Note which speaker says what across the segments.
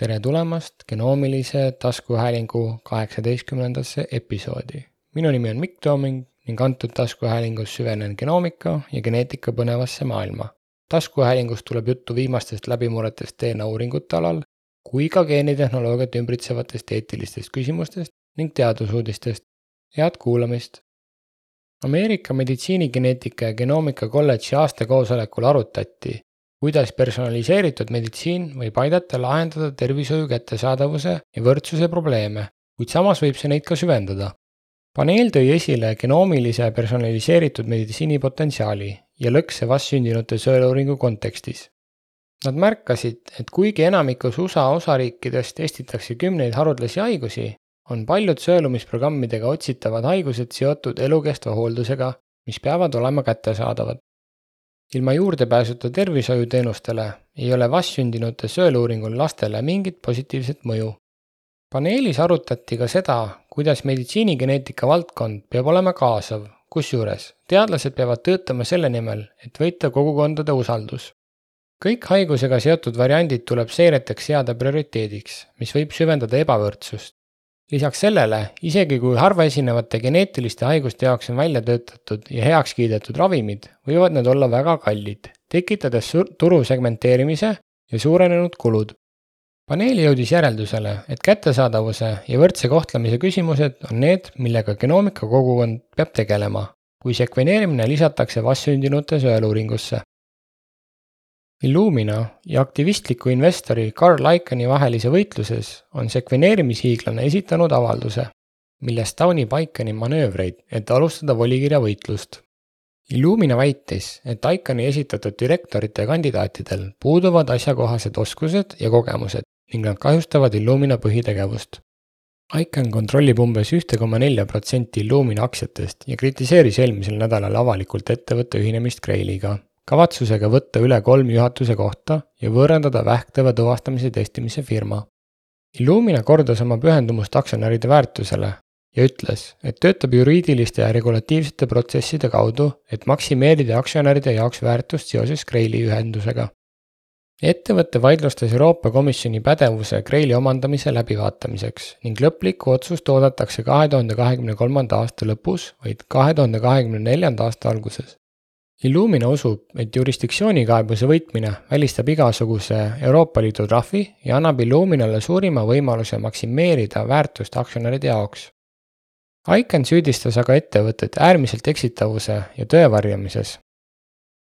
Speaker 1: tere tulemast genoomilise taskuhäälingu kaheksateistkümnendasse episoodi. minu nimi on Mikk Tooming ning antud taskuhäälingus süvenen genoomika ja geneetika põnevasse maailma. taskuhäälingus tuleb juttu viimastest läbimurretest DNA uuringute alal kui ka geenitehnoloogiat ümbritsevatest eetilistest küsimustest ning teadusuudistest. head kuulamist! Ameerika meditsiinigeneetika ja genoomika kolledži aastakoosolekul arutati, kuidas personaliseeritud meditsiin võib aidata lahendada tervishoiu kättesaadavuse ja võrdsuse probleeme, kuid samas võib see neid ka süvendada. paneel tõi esile genoomilise personaliseeritud meditsiini potentsiaali ja lõkse vastsündinute sõeluuringu kontekstis. Nad märkasid, et kuigi enamikus USA osariikides testitakse kümneid haruldasi haigusi, on paljud sõelumisprogrammidega otsitavad haigused seotud elukestva hooldusega, mis peavad olema kättesaadavad ilma juurdepääsuta tervishoiuteenustele ei ole vastsündinute sõeluuringul lastele mingit positiivset mõju. paneelis arutati ka seda, kuidas meditsiinigeneetika valdkond peab olema kaasav, kusjuures teadlased peavad töötama selle nimel, et võita kogukondade usaldus. kõik haigusega seotud variandid tuleb seireteks seada prioriteediks, mis võib süvendada ebavõrdsust lisaks sellele, isegi kui harvaesinevate geneetiliste haiguste jaoks on välja töötatud ja heaks kiidetud ravimid, võivad need olla väga kallid, tekitades turu segmenteerimise ja suurenenud kulud. paneel jõudis järeldusele, et kättesaadavuse ja võrdse kohtlemise küsimused on need, millega genoomika kogukond peab tegelema, kui sekveneerimine lisatakse vastsündinute sõeluuringusse. Illumina ja aktivistliku investori Carl Icahni vahelises võitluses on sekveneerimishiiglane esitanud avalduse, milles taunib Icahni manöövreid, et alustada volikirja võitlust. Illumina väitis, et Icahni esitatud direktorite kandidaatidel puuduvad asjakohased oskused ja kogemused ning nad kahjustavad Illumina põhitegevust. Icahn kontrollib umbes ühte koma nelja protsenti Illumina aktsiatest ja kritiseeris eelmisel nädalal avalikult ettevõtte ühinemist Grailiga kavatsusega võtta üle kolm juhatuse kohta ja võõrandada vähktõve tuvastamise testimise firma. Illumina kordas oma pühendumust aktsionäride väärtusele ja ütles, et töötab juriidiliste ja regulatiivsete protsesside kaudu, et maksimeerida aktsionäride jaoks väärtust seoses Graili ühendusega. ettevõte vaidlustas Euroopa Komisjoni pädevuse Graili omandamise läbivaatamiseks ning lõplikku otsust oodatakse kahe tuhande kahekümne kolmanda aasta lõpus, vaid kahe tuhande kahekümne neljanda aasta alguses. Illumina usub, et jurisdiktsioonikaebuse võitmine välistab igasuguse Euroopa Liidu trahvi ja annab Illuminale suurima võimaluse maksimeerida väärtust aktsionäride jaoks. Icahn süüdistas aga ettevõtet äärmiselt eksitavuse ja tõe varjamises.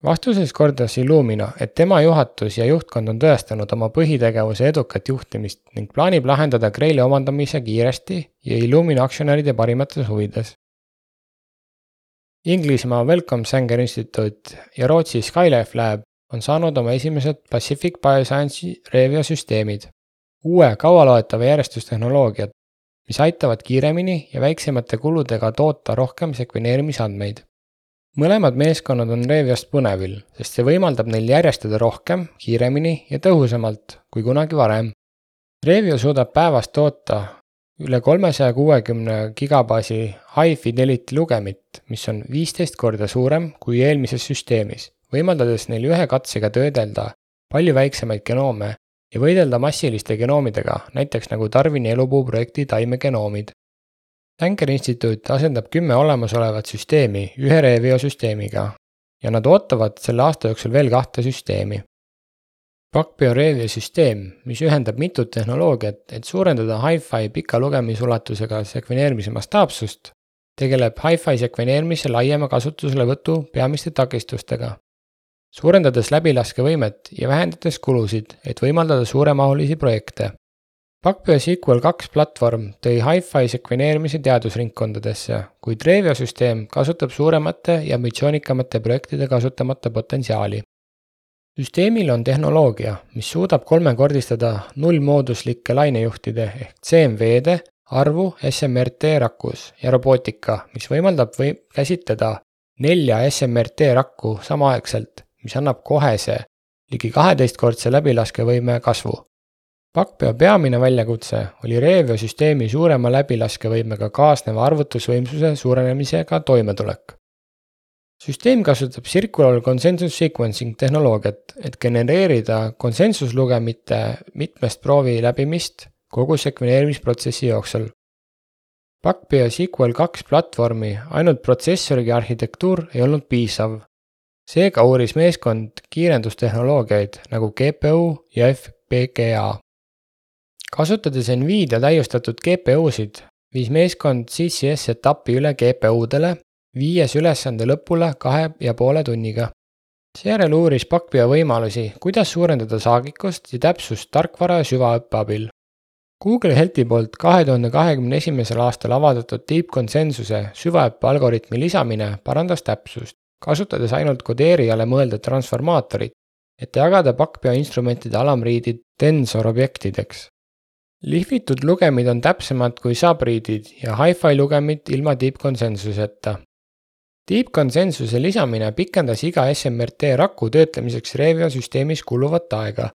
Speaker 1: vastuses kordas Illumina, et tema juhatus ja juhtkond on tõestanud oma põhitegevuse edukat juhtimist ning plaanib lahendada Graili omandamise kiiresti ja Illumina aktsionäride parimates huvides. Inglismaa Wellcome Sanger Instituut ja Rootsi Skylife Lab on saanud oma esimesed Pacific Bioscience'i Revio süsteemid, uue kaualoetava järjestustehnoloogiad, mis aitavad kiiremini ja väiksemate kuludega toota rohkem sekveneerimisandmeid. mõlemad meeskonnad on Reviost põnevil, sest see võimaldab neil järjestada rohkem, kiiremini ja tõhusamalt kui kunagi varem. Revio suudab päevas toota üle kolmesaja kuuekümne gigabaasi high fidelity lugemit, mis on viisteist korda suurem kui eelmises süsteemis, võimaldades neil ühe katsega töödelda palju väiksemaid genoome ja võidelda massiliste genoomidega, näiteks nagu Darwini elupuu projekti taimegenoomid. Sanger instituut asendab kümme olemasolevat süsteemi ühe Revio süsteemiga ja nad ootavad selle aasta jooksul veel kahte süsteemi Backbioreevia süsteem, mis ühendab mitut tehnoloogiat, et suurendada hi-fi pika lugemisulatusega sekveneerimise mastaapsust, tegeleb hi-fi sekveneerimise laiema kasutuselevõtu peamiste takistustega, suurendades läbilaskevõimet ja vähendades kulusid, et võimaldada suuremahulisi projekte. Backbio SQL kaks platvorm tõi hi-fi sekveneerimise teadusringkondadesse, kuid Revio süsteem kasutab suuremate ja ambitsioonikamate projektide kasutamata potentsiaali süsteemil on tehnoloogia, mis suudab kolmekordistada nullmooduslike lainejuhtide ehk CMV-de arvu SMRT rakus ja robootika, mis võimaldab või käsitleda nelja SMRT rakku samaaegselt, mis annab kohese ligi kaheteistkordse läbilaskevõime kasvu. Backpeo peamine väljakutse oli Revio süsteemi suurema läbilaskevõimega kaasneva arvutusvõimsuse suurenemisega toimetulek. Süsteem kasutab Circular Consensus Sequencing tehnoloogiat, et genereerida konsensuslugemite mitmest proovi läbimist kogu sekveneerimisprotsessi jooksul. Backbio SQL kaks platvormi ainult protsessorigi arhitektuur ei olnud piisav. seega uuris meeskond kiirendustehnoloogiaid nagu GPU ja FPGA. kasutades Nvidia täiustatud GPU-sid, viis meeskond CCS etapi üle GPU-dele viies ülesande lõpule kahe ja poole tunniga. seejärel uuris Pakvia võimalusi, kuidas suurendada saagikust ja täpsust tarkvara ja süvaõppe abil. Google Healthi poolt kahe tuhande kahekümne esimesel aastal avaldatud Deep Consensuse süvaõppe algoritmi lisamine parandas täpsust, kasutades ainult kodeerijale mõeldud transformaatorit, et jagada Pakvia instrumentide alamriidid tensor objektideks lihvitud lugemid on täpsemad kui subread'id ja hi-fi lugemid ilma deep konsensuseta. Deep konsensuse lisamine pikendas iga SMRT raku töötlemiseks Revio süsteemis kuluvat aega,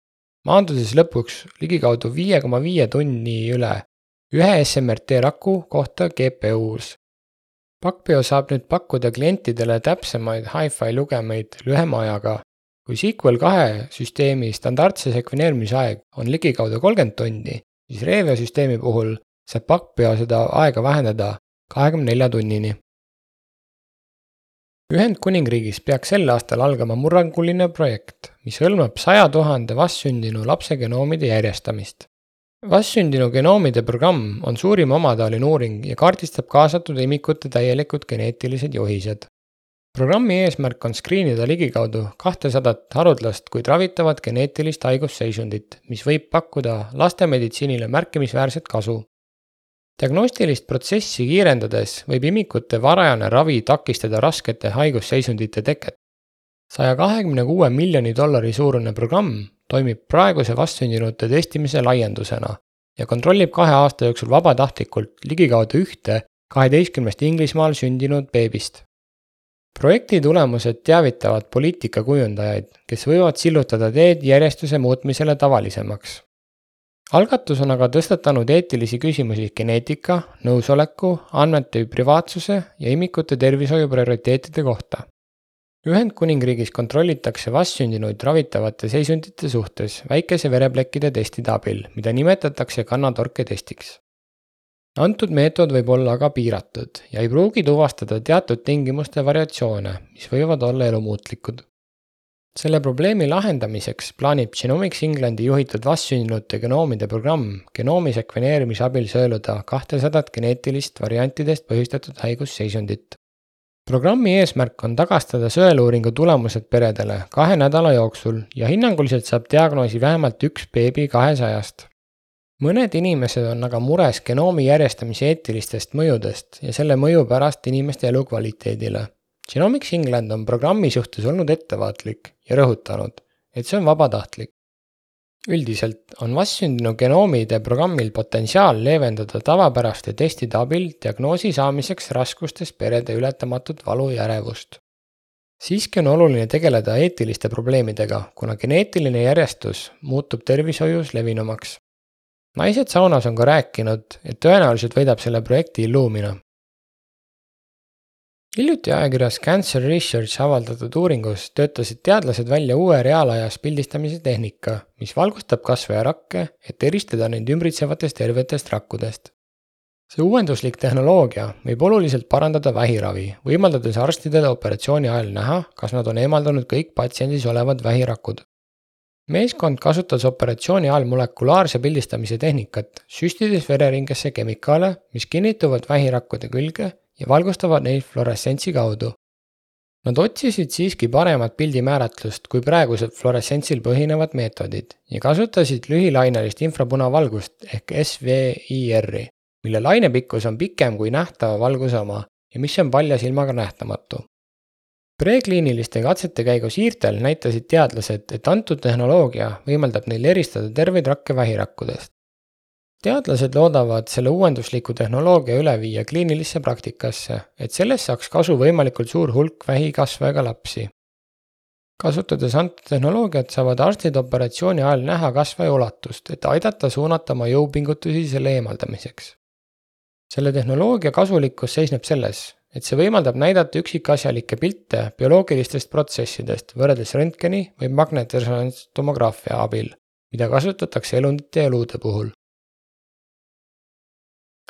Speaker 1: maandudes lõpuks ligikaudu viie koma viie tunni üle ühe SMRT raku kohta GPU-s. Pakpeo saab nüüd pakkuda klientidele täpsemaid hi-fi lugemeid lühema ajaga. kui SQL kahe süsteemi standardse sekveneerimise aeg on ligikaudu kolmkümmend tundi, siis Revio süsteemi puhul saab Pakpeo seda aega vähendada kahekümne nelja tunnini Ühendkuningriigis peaks sel aastal algama murranguline projekt, mis hõlmab saja tuhande vastsündinu lapse genoomide järjestamist. vastsündinu genoomide programm on suurim omataoline uuring ja kaardistab kaasatud imikute täielikud geneetilised juhised. programmi eesmärk on skriinida ligikaudu kahtesadat haruldast, kuid ravitavat geneetilist haigusseisundit, mis võib pakkuda lastemeditsiinile märkimisväärset kasu diagnostilist protsessi kiirendades võib imikute varajane ravi takistada raskete haigusseisundite teket. saja kahekümne kuue miljoni dollari suurune programm toimib praeguse vastsündinute testimise laiendusena ja kontrollib kahe aasta jooksul vabatahtlikult ligikaudu ühte kaheteistkümnest Inglismaal sündinud beebist. projekti tulemused teavitavad poliitikakujundajaid, kes võivad sillutada teed järjestuse muutmisele tavalisemaks algatus on aga tõstatanud eetilisi küsimusi geneetika, nõusoleku, andmete privaatsuse ja imikute tervishoiu prioriteetide kohta. Ühendkuningriigis kontrollitakse vastsündinuid ravitavate seisundite suhtes väikese vereplekkide testide abil, mida nimetatakse kannatorke testiks. antud meetod võib olla aga piiratud ja ei pruugi tuvastada teatud tingimuste variatsioone, mis võivad olla elumuutlikud selle probleemi lahendamiseks plaanib Genomics Englandi juhitud vastsündinute genoomide programm genoomi sekveneerimise abil sõeluda kahtesadat geneetilist variantidest põhjustatud haigusseisundit. programmi eesmärk on tagastada sõeluuringu tulemused peredele kahe nädala jooksul ja hinnanguliselt saab diagnoosi vähemalt üks beebi kahesajast. mõned inimesed on aga mures genoomi järjestamise eetilistest mõjudest ja selle mõju pärast inimeste elukvaliteedile Genomics England on programmi suhtes olnud ettevaatlik ja rõhutanud, et see on vabatahtlik. üldiselt on vastsündinu genoomide programmil potentsiaal leevendada tavapäraste testide abil diagnoosi saamiseks raskustes perede ületamatut valu ja ärevust. siiski on oluline tegeleda eetiliste probleemidega, kuna geneetiline järjestus muutub tervishoius levinumaks. naised saunas on ka rääkinud, et tõenäoliselt võidab selle projekti Illumina hiljuti ajakirjas Cancer Research avaldatud uuringus töötasid teadlased välja uue reaalajas pildistamise tehnika, mis valgustab kasvajarakke, et eristada neid ümbritsevatest tervetest rakkudest. see uuenduslik tehnoloogia võib oluliselt parandada vähiravi, võimaldades arstidel operatsiooni ajal näha, kas nad on eemaldanud kõik patsiendis olevad vähirakud. meeskond kasutas operatsiooni ajal molekulaarse pildistamise tehnikat, süstides vereringesse kemikaale, mis kinnituvad vähirakkude külge ja valgustavad neid fluoressentsi kaudu. Nad otsisid siiski paremat pildimääratlust kui praegused fluoressentsil põhinevad meetodid ja kasutasid lühilainelist infrapunavalgust ehk SVIR-i, mille lainepikkus on pikem kui nähtava valguse oma ja mis on palja silmaga nähtamatu. Prekliiniliste katsete käigus hiirtel näitasid teadlased, et antud tehnoloogia võimaldab neil eristada terveid rakke vähirakkudest teadlased loodavad selle uuendusliku tehnoloogia üle viia kliinilisse praktikasse, et sellest saaks kasu võimalikult suur hulk vähikasvajaga lapsi. kasutades antud tehnoloogiat, saavad arstid operatsiooni ajal näha kasvaja ulatust, et aidata suunata oma jõupingutusi selle eemaldamiseks. selle tehnoloogia kasulikkus seisneb selles, et see võimaldab näidata üksikasjalikke pilte bioloogilistest protsessidest võrreldes röntgeni või magnetresonantstomograafia abil, mida kasutatakse elundite ja luude puhul.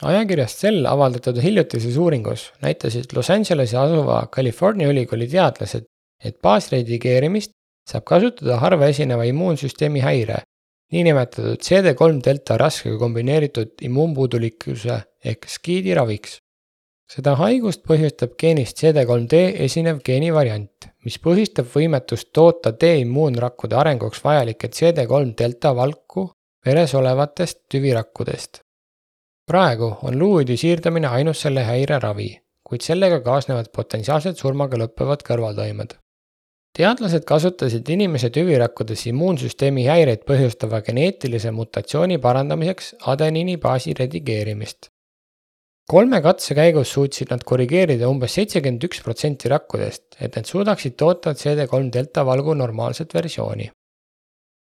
Speaker 1: Ajakirjas Cell avaldatud hiljutises uuringus näitasid Los Angelesi asuva California ülikooli teadlased, et baasredigeerimist saab kasutada harva esineva immuunsüsteemi häire, niinimetatud CD3 delta raskega kombineeritud immuunpuudulikkuse ehk SCID-i raviks. seda haigust põhjustab geenist CD3D esinev geenivariant, mis põhjustab võimetust toota T-immuunrakkude arenguks vajalikke CD3 delta valku veres olevatest tüvirakkudest. Praegu on luuüdi siirdamine ainus selle häire ravi, kuid sellega kaasnevad potentsiaalselt surmaga lõppevad kõrvaltoimed teadlased kasutasid inimese tüvirakkudes immuunsüsteemi häireid põhjustava geneetilise mutatsiooni parandamiseks adeniini baasi redigeerimist. kolme katse käigus suutsid nad korrigeerida umbes seitsekümmend üks protsenti rakkudest, et need suudaksid toota CD3 delta valgu normaalset versiooni.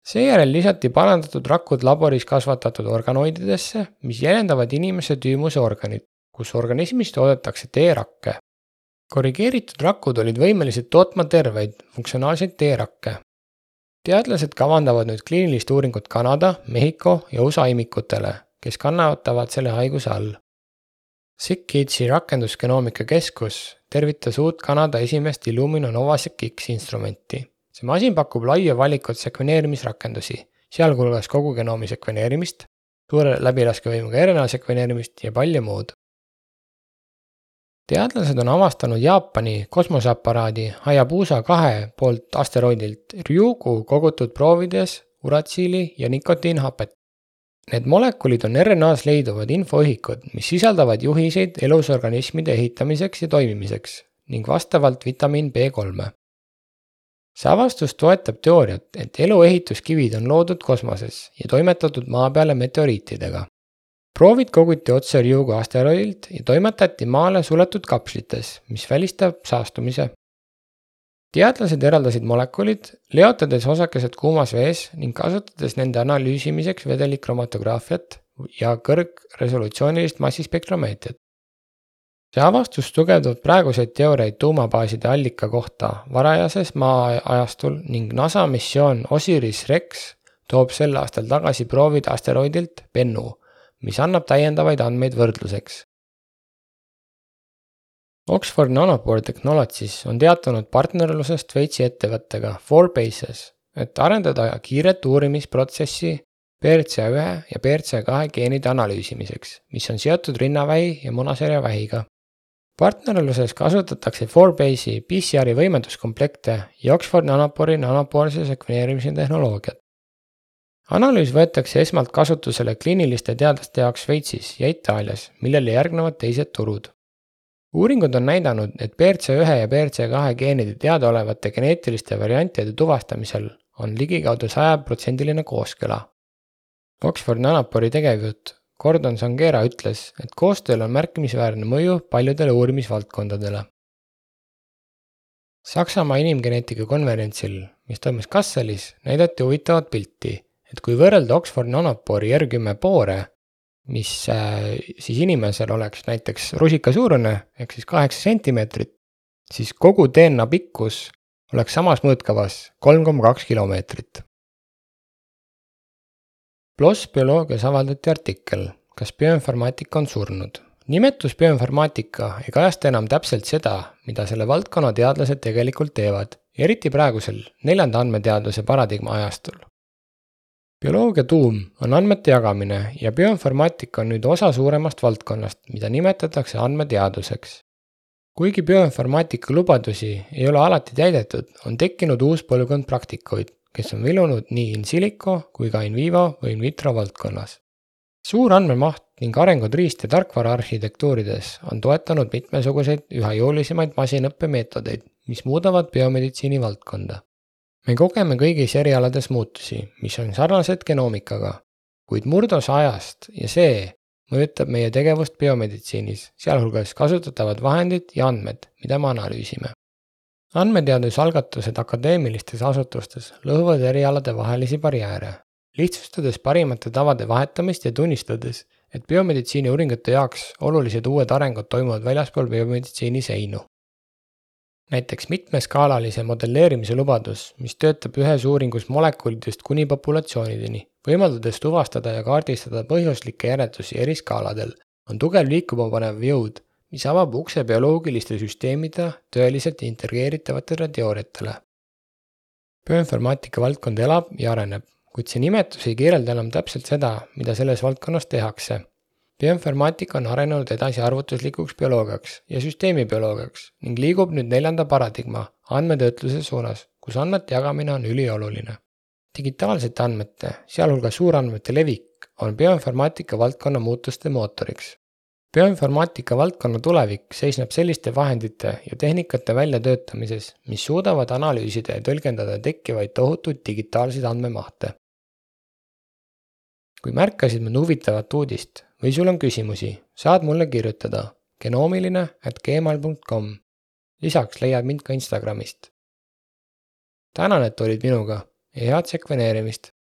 Speaker 1: Seejärel lisati parandatud rakud laboris kasvatatud organoididesse, mis jäljendavad inimese tüümuse organit, kus organismis toodetakse T-rakke korrigeeritud rakud olid võimelised tootma terveid, funktsionaalseid T-rakke. teadlased kavandavad nüüd kliinilist uuringut Kanada, Mehhiko ja USA imikutele, kes kannatavad selle haiguse all. SickKidsi rakendusgenoomika keskus tervitas uut Kanada esimest Illumina Novasec X instrumenti. See masin pakub laia valikut sekveneerimisrakendusi, sealhulgas kogu genoomi sekveneerimist, suure läbilaskevõimuga RNA sekveneerimist ja palju muud teadlased on avastanud Jaapani kosmoseaparaadi Hayabusa kahe poolt asteroidilt Ryugu kogutud proovides uratsiili ja nikotiinhapet. Need molekulid on RNA-s leiduvad infoühikud, mis sisaldavad juhiseid elusorganismide ehitamiseks ja toimimiseks ning vastavalt vitamiin B3-e. See avastus toetab teooriat, et elu ehituskivid on loodud kosmoses ja toimetatud maa peale meteoriitidega proovid koguti otse Ryugu asteroidilt ja toimetati maale suletud kapslites, mis välistab saastumise. teadlased eraldasid molekulid, leotades osakesed kuumas vees ning kasutades nende analüüsimiseks vedelikromatograafiat ja kõrgresolutsioonilist massispektromeetriat. See avastus tugevdab praeguseid teooriaid tuumabaaside allika kohta varajases maa-ajastul ning NASA missioon Osiris-Rex toob sel aastal tagasi proovid asteroidilt Bennu mis annab täiendavaid andmeid võrdluseks. Oxford Nanopore Technologies on teatanud partnerlusest Šveitsi ettevõttega Fourbases, et arendada kiiret uurimisprotsessi BRCA1 ja BRCA2 geenide analüüsimiseks, mis on seotud rinnavähi ja munasarjavähiga. Partnerluses kasutatakse Fourbase'i PCR-i võimenduskomplekte ja Oxford Nanopore'i nanopoolse sekveneerimise tehnoloogiat analüüs võetakse esmalt kasutusele kliiniliste teadlaste jaoks Šveitsis ja Itaalias, millele järgnevad teised turud. uuringud on näidanud, et BRCA1 ja BRCA2 geenide teadaolevate geneetiliste variantide tuvastamisel on ligikaudu sajaprotsendiline kooskõla. Oxford Nanopori tegevjuht Gordon Sangera ütles, et koostööl on märkimisväärne mõju paljudele uurimisvaldkondadele. Saksamaa inimgeneetika konverentsil, mis toimus Kasselis, näidati huvitavat pilti et kui võrrelda Oxford Nanopori R10 poore, mis äh, siis inimesel oleks näiteks rusikasuurune ehk siis kaheksa sentimeetrit, siis kogu DNA pikkus oleks samas mõõtkavas kolm koma kaks kilomeetrit. PLOS bioloogias avaldati artikkel, kas bioinformaatika on surnud. nimetus bioinformaatika ei kajasta enam täpselt seda, mida selle valdkonna teadlased tegelikult teevad, eriti praegusel neljanda andmeteaduse paradigma ajastul bioloogia tuum on andmete jagamine ja bioinformaatika on nüüd osa suuremast valdkonnast, mida nimetatakse andmeteaduseks. kuigi bioinformaatika lubadusi ei ole alati täidetud, on tekkinud uus põlvkond praktikuid, kes on vilunud nii in silico kui ka in vivo või in vitro valdkonnas. suur andmemaht ning arengud riist- ja tarkvaraarhitektuurides on toetanud mitmesuguseid üha jõulisemaid masinõppemeetodeid, mis muudavad biomeditsiini valdkonda me kogeme kõigis erialades muutusi, mis on sarnased genoomikaga, kuid murdose ajast ja see mõjutab meie tegevust biomeditsiinis, sealhulgas kasutatavad vahendid ja andmed, mida me analüüsime. Andmeteadusalgatused akadeemilistes asutustes lõhuvad erialade vahelisi barjääre, lihtsustades parimate tavade vahetamist ja tunnistades, et biomeditsiini uuringute jaoks olulised uued arengud toimuvad väljaspool biomeditsiini seinu. näiteks mitmeskaalalise modelleerimise lubadus, mis töötab ühes uuringus molekulidest kuni populatsioonideni, võimaldades tuvastada ja kaardistada põhjuslikke järeldusi eri skaaladel, on tugev liikuma panev jõud, mis avab ukse bioloogiliste süsteemide tõeliselt integreeritavatele teooriatele. bioinformaatika valdkond elab ja areneb, kuid see nimetus ei kirjelda enam täpselt seda, mida selles valdkonnas tehakse. bioinformaatika on arenenud edasi arvutuslikuks bioloogiaks ja süsteemibioloogiaks ning liigub nüüd neljanda paradigma, andmetöötluse suunas, kus andmete jagamine on ülioluline. digitaalsete andmete, sealhulgas suurandmete levik, on bioinformaatika valdkonna muutuste mootoriks bioinformaatika valdkonna tulevik seisneb selliste vahendite ja tehnikate väljatöötamises, mis suudavad analüüsida ja tõlgendada tekkivaid tohutuid digitaalseid andmemahte. kui märkasid mõnda huvitavat uudist või sul on küsimusi, saad mulle kirjutada genoomiline at gmail.com. lisaks leiad mind ka Instagramist. tänan, et olid minuga ja head sekveneerimist!